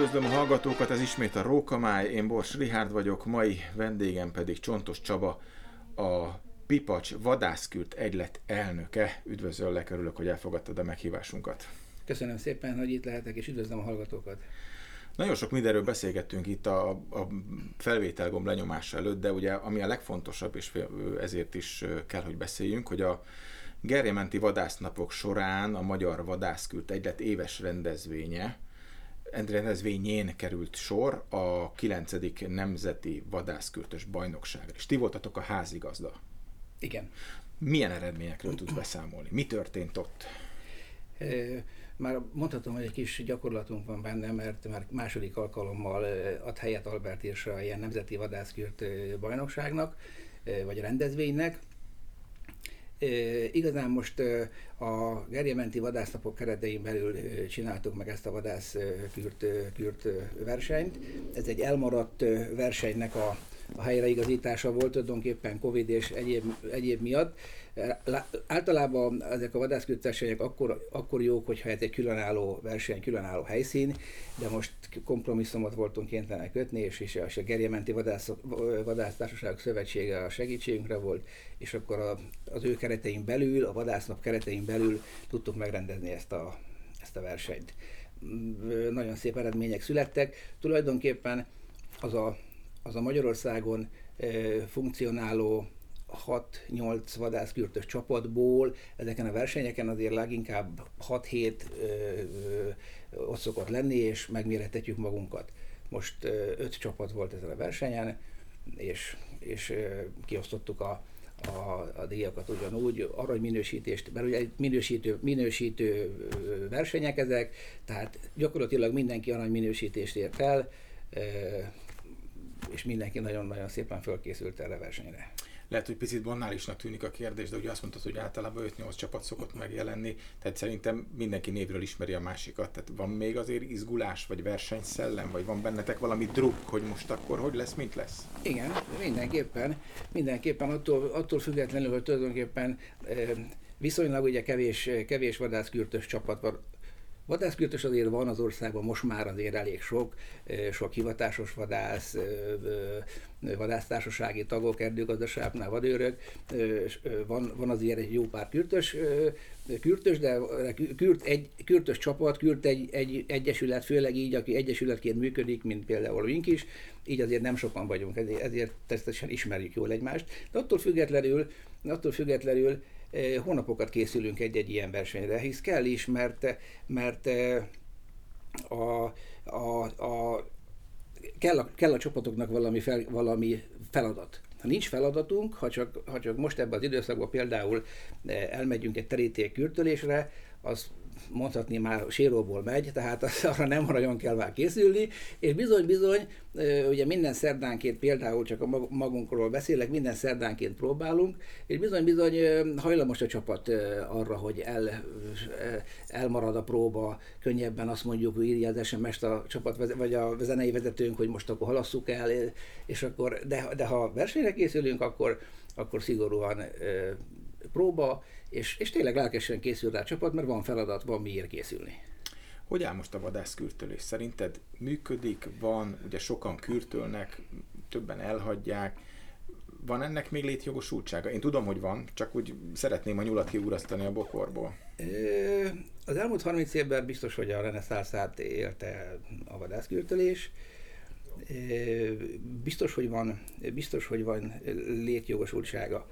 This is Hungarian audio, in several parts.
Üdvözlöm a hallgatókat, ez ismét a Rókamáj, én Bors Rihárd vagyok, mai vendégem pedig Csontos Csaba, a Pipacs vadászkürt egylet elnöke. Üdvözöllek, örülök, hogy elfogadtad a meghívásunkat. Köszönöm szépen, hogy itt lehetek, és üdvözlöm a hallgatókat. Nagyon sok mindenről beszélgettünk itt a, a felvételgomb lenyomása előtt, de ugye ami a legfontosabb, és ezért is kell, hogy beszéljünk, hogy a Gerjementi vadásznapok során a Magyar Vadászkürt Egylet éves rendezvénye, rendezvényén került sor a 9. Nemzeti Vadászkürtös Bajnokságra, és ti voltatok a házigazda. Igen. Milyen eredményekről tudsz beszámolni? Mi történt ott? Már mondhatom, hogy egy kis gyakorlatunk van benne, mert már második alkalommal ad helyet Albert Irsa ilyen nemzeti vadászkürt bajnokságnak, vagy rendezvénynek. Igazán most a gerjementi vadásznapok keretein belül csináltuk meg ezt a vadászkürt kürt versenyt. Ez egy elmaradt versenynek a, a helyreigazítása volt tulajdonképpen Covid és egyéb, egyéb miatt. Általában ezek a vadászküldversenyek akkor, akkor jók, hogyha ez egy különálló verseny, különálló helyszín, de most kompromisszumot voltunk kénytelenek kötni, és, és, a Gerjementi Vadász, Vadásztársaságok Szövetsége a segítségünkre volt, és akkor a, az ő keretein belül, a vadásznap keretein belül tudtuk megrendezni ezt a, ezt a versenyt. Nagyon szép eredmények születtek. Tulajdonképpen az a, az a Magyarországon funkcionáló 6-8 vadászkürtös csapatból ezeken a versenyeken azért leginkább 6-7 ott szokott lenni, és megmérethetjük magunkat. Most 5 csapat volt ezen a versenyen, és, és kiosztottuk a, a, a díjakat ugyanúgy, aranyminősítést, mert ugye minősítő, minősítő versenyek ezek, tehát gyakorlatilag mindenki aranyminősítést ért el, és mindenki nagyon-nagyon szépen fölkészült erre a versenyre. Lehet, hogy picit banálisnak tűnik a kérdés, de ugye azt mondtad, hogy általában 5-8 csapat szokott megjelenni, tehát szerintem mindenki névről ismeri a másikat. Tehát van még azért izgulás, vagy versenyszellem, vagy van bennetek valami druk, hogy most akkor hogy lesz, mint lesz? Igen, mindenképpen. Mindenképpen attól, attól függetlenül, hogy tulajdonképpen viszonylag ugye kevés, kevés vadászkürtös csapat van Vadászkürtös azért van az országban most már azért elég sok, sok hivatásos vadász, vadásztársasági tagok, erdőgazdaságnál vadőrök, van, van azért egy jó pár kürtös, kürtös, de kürt, egy, kürtös csapat, kürt egy, egy egyesület, főleg így, aki egyesületként működik, mint például Vink is, így azért nem sokan vagyunk, ezért, ezért természetesen ismerjük jól egymást, de attól függetlenül, attól függetlenül hónapokat készülünk egy-egy ilyen versenyre, hisz kell is, mert, mert a, a, a, kell, a, kell a csapatoknak valami, fel, valami feladat. Ha nincs feladatunk, ha csak, ha csak most ebben az időszakban például elmegyünk egy teríték kürtölésre, az mondhatni már séróból megy, tehát az, arra nem nagyon kell már készülni, és bizony-bizony, ugye minden szerdánként például csak a magunkról beszélek, minden szerdánként próbálunk, és bizony-bizony hajlamos a csapat arra, hogy el, elmarad a próba, könnyebben azt mondjuk, hogy írja az SMS-t a csapat, vagy a zenei vezetőnk, hogy most akkor halasszuk el, és akkor, de, de ha versenyre készülünk, akkor, akkor szigorúan próba, és, és tényleg lelkesen készül rá a csapat, mert van feladat, van miért készülni. Hogy áll most a vadászkürtölés? Szerinted működik, van, ugye sokan kürtölnek, többen elhagyják, van ennek még létjogosultsága? Én tudom, hogy van, csak úgy szeretném a nyulat kiúrasztani a bokorból. Az elmúlt 30 évben biztos, hogy a reneszánszát érte a vadászkürtölés. Biztos, hogy van, biztos, hogy van létjogosultsága.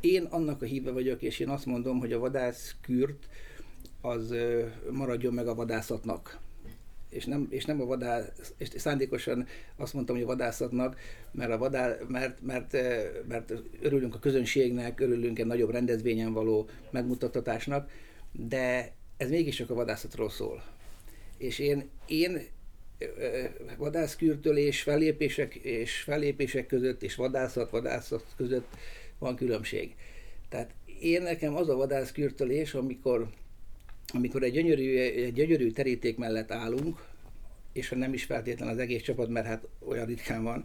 Én annak a híve vagyok, és én azt mondom, hogy a vadászkürt az maradjon meg a vadászatnak. És nem, és nem a vadász, és szándékosan azt mondtam, hogy a vadászatnak, mert, a vadá, mert, mert, mert örülünk a közönségnek, örülünk egy nagyobb rendezvényen való megmutattatásnak, de ez mégis csak a vadászatról szól. És én, én vadászkürtölés, fellépések és fellépések között, és vadászat, vadászat között van különbség. Tehát én nekem az a vadászkürtölés, amikor, amikor egy gyönyörű, egy gyönyörű teríték mellett állunk, és nem is feltétlen az egész csapat, mert hát olyan ritkán van,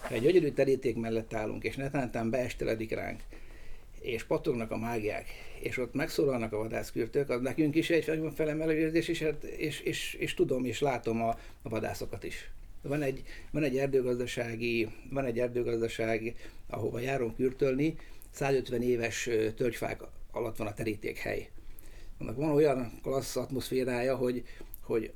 ha egy gyönyörű teríték mellett állunk, és netántán beesteledik ránk és patognak a mágiák, és ott megszólalnak a vadászkürtök, az nekünk is egy felemelő érzés, és, hát- és, és, és, tudom és látom a, a vadászokat is. Van egy, van egy erdőgazdasági, van egy erdőgazdaság, ahova járunk kürtölni, 150 éves tölgyfák alatt van a terítékhely. Annak van olyan klassz atmoszférája, hogy, hogy,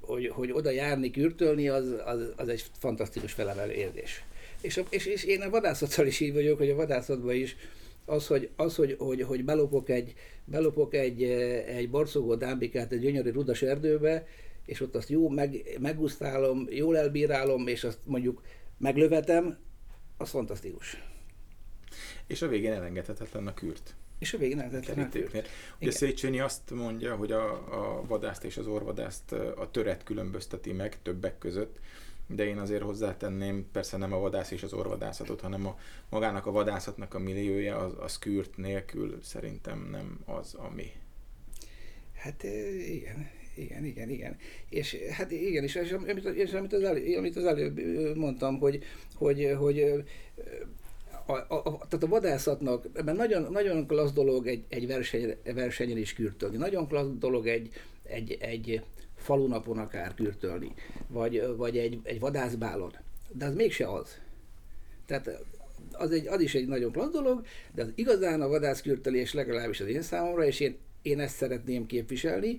hogy, hogy oda járni, kürtölni, az, az, az egy fantasztikus felemelő érzés. És, és, és én a vadászattal is így vagyok, hogy a vadászatban is az, hogy, az, hogy, hogy, hogy belopok egy, belopok egy, egy barszogó dámbikát egy gyönyörű rudas erdőbe, és ott azt jó meg, meggusztálom, jól elbírálom, és azt mondjuk meglövetem, az fantasztikus. És a végén elengedhetetlen a kürt. És a végén elengedhetetlen a kürt. Ugye Széchenyi azt mondja, hogy a, a vadászt és az orvadászt a töret különbözteti meg többek között, de én azért hozzátenném persze nem a vadász és az orvadászatot, hanem a, magának a vadászatnak a milliója az, az kürt nélkül szerintem nem az, ami. Hát igen, igen, igen, igen. És hát igen, és, és, amit, és amit, az elő, amit az előbb mondtam, hogy, hogy, hogy a, a, a, tehát a vadászatnak, ebben nagyon, nagyon klassz dolog egy, egy verseny, versenyen is kürtölni, nagyon klassz dolog egy, egy, egy falunapon akár kürtölni, vagy, vagy egy, egy vadászbálon, de az mégse az. Tehát az, egy, az is egy nagyon klassz dolog, de az igazán a vadászkürtölés legalábbis az én számomra, és én, én ezt szeretném képviselni,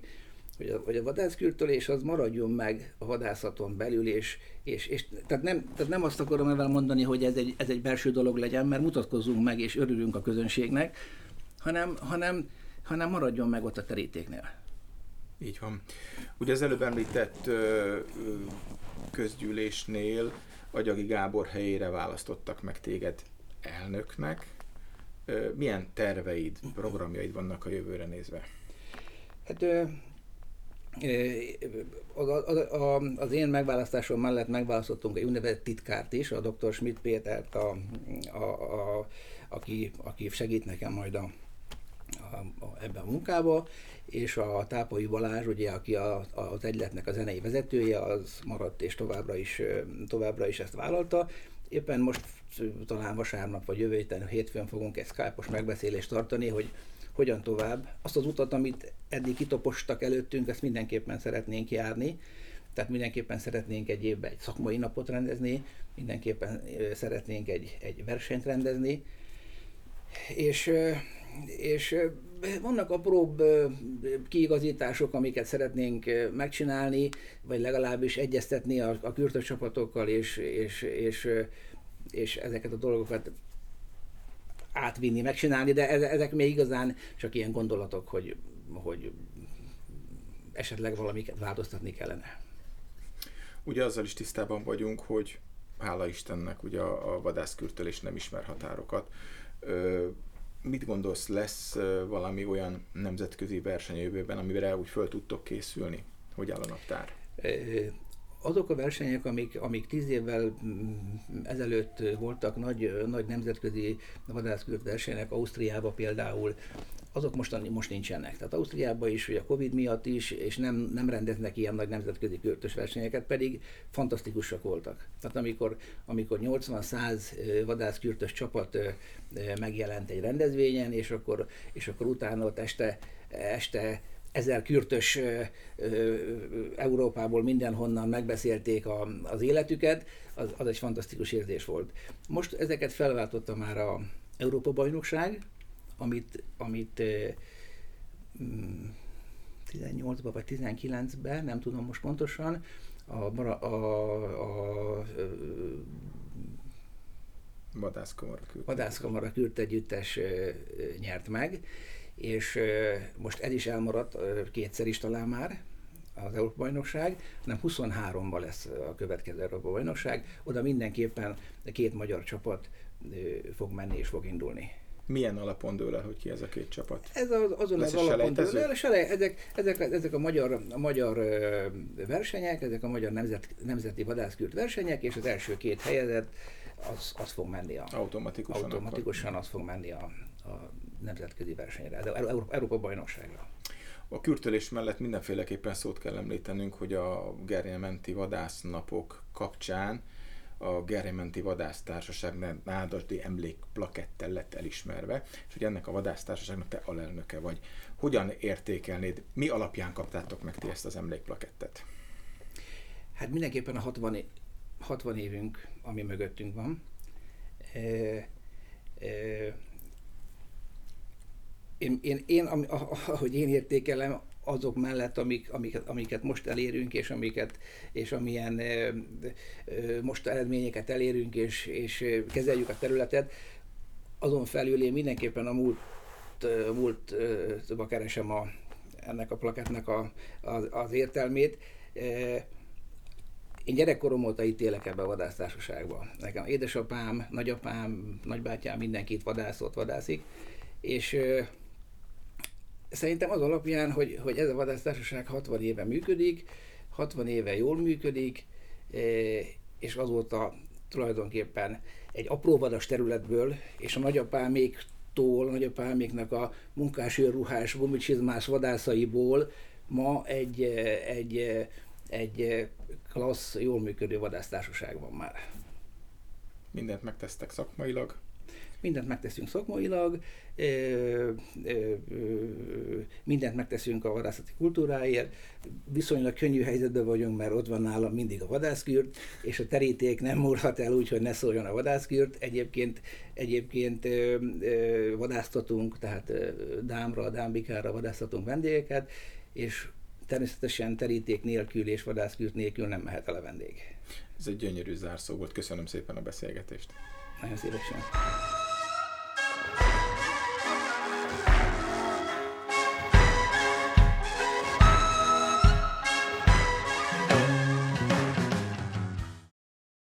hogy a, hogy a vadászkürtölés az maradjon meg a vadászaton belül, és, és, és tehát, nem, tehát nem azt akarom ezzel mondani, hogy ez egy, ez egy belső dolog legyen, mert mutatkozzunk meg, és örülünk a közönségnek, hanem, hanem, hanem maradjon meg ott a terítéknél. Így van. Ugye az előbb említett ö, közgyűlésnél Agyagi Gábor helyére választottak meg téged elnöknek. Ö, milyen terveid, programjaid vannak a jövőre nézve? Hát ö, az én megválasztásom mellett megválasztottunk egy úgynevezett titkárt is, a dr. Schmidt Pétert, a, a, a, aki, aki segít nekem majd a, a, a, ebben a munkába, és a Tápai Balázs, ugye, aki a, az egyletnek a zenei vezetője, az maradt és továbbra is, továbbra is ezt vállalta. Éppen most talán vasárnap vagy jövő héten, hétfőn fogunk egy Skype-os megbeszélést tartani, hogy hogyan tovább. Azt az utat, amit eddig kitopostak előttünk, ezt mindenképpen szeretnénk járni. Tehát mindenképpen szeretnénk egy évben egy szakmai napot rendezni, mindenképpen szeretnénk egy, egy versenyt rendezni, és, és vannak apróbb kiigazítások, amiket szeretnénk megcsinálni, vagy legalábbis egyeztetni a, a kürtös csapatokkal, és, és, és, és ezeket a dolgokat átvinni, megcsinálni, de ezek még igazán csak ilyen gondolatok, hogy, hogy esetleg valamiket változtatni kellene. Ugye azzal is tisztában vagyunk, hogy hála Istennek ugye a, a vadászkürtölés nem ismer határokat. Ö, mit gondolsz, lesz valami olyan nemzetközi verseny jövőben, amire úgy föl tudtok készülni? Hogy áll a naptár? azok a versenyek, amik, amik tíz évvel ezelőtt voltak nagy, nagy nemzetközi vadászkürt versenyek, Ausztriában például, azok most, most nincsenek. Tehát Ausztriában is, hogy a Covid miatt is, és nem, nem rendeznek ilyen nagy nemzetközi kürtös versenyeket, pedig fantasztikusak voltak. Tehát amikor, amikor 80-100 vadászkürtös csapat megjelent egy rendezvényen, és akkor, és akkor utána ott este, este ezer kürtös Európából mindenhonnan megbeszélték a, az életüket, az, az egy fantasztikus érzés volt. Most ezeket felváltotta már a Európa bajnokság, amit, amit 18-ban vagy 19-ben, nem tudom most pontosan, a, a, a, a Vadászkamara Kürt. Vadászkamara Kürt együttes nyert meg, és most ez is elmaradt kétszer is talán már, az Európa bajnokság, hanem 23-ban lesz a következő Európa bajnokság. Oda mindenképpen két magyar csapat fog menni és fog indulni. Milyen alapon dől el, hogy ki ez a két csapat? Ez az, azon Lesz az alapon dől el, ezek, ezek, ezek a magyar, a magyar versenyek, ezek a magyar nemzet, nemzeti vadászkürt versenyek, és az első két helyezett az, az fog menni a... Automatikusan. Automatikusan az fog menni a, a nemzetközi versenyre, de Európa bajnokságra. A kürtölés mellett mindenféleképpen szót kell említenünk, hogy a Gerje menti vadásznapok kapcsán a Gerrymenti Vadásztársaság nádasdi emlékplakettel lett elismerve, és hogy ennek a vadásztársaságnak te alelnöke vagy. Hogyan értékelnéd, mi alapján kaptátok meg ti ezt az emlékplakettet? Hát mindenképpen a 60, 60 évünk, ami mögöttünk van. E, e, én, én, én ahogy én értékelem, azok mellett, amik, amiket, amiket most elérünk, és, amiket, és amilyen e, e, most eredményeket elérünk, és, és kezeljük a területet, azon felül én mindenképpen a múlt, múlt keresem a, ennek a plaketnek a, az, az értelmét. Én gyerekkorom óta itt élek ebbe a vadásztársaságba. Nekem édesapám, nagyapám, nagybátyám mindenkit vadászott, vadászik, és ö, szerintem az alapján, hogy, hogy ez a vadásztársaság 60 éve működik, 60 éve jól működik, és azóta tulajdonképpen egy apró vadas területből, és a nagyapáméktól, a nagyapáméknak a munkásőrruhás, gumicsizmás vadászaiból ma egy, egy, egy klassz, jól működő vadásztársaság van már. Mindent megtesztek szakmailag? Mindent megteszünk szakmailag, ö, ö, ö, mindent megteszünk a vadászati kultúráért, viszonylag könnyű helyzetben vagyunk, mert ott van nálam mindig a vadászkürt, és a teríték nem múlhat el úgy, hogy ne szóljon a vadászkürt. Egyébként, egyébként ö, ö, vadásztatunk, tehát ö, dámra, dámbikára vadásztatunk vendégeket, és természetesen teríték nélkül és vadászkürt nélkül nem mehet el a vendég. Ez egy gyönyörű zárszó volt. Köszönöm szépen a beszélgetést. Nagyon szívesen.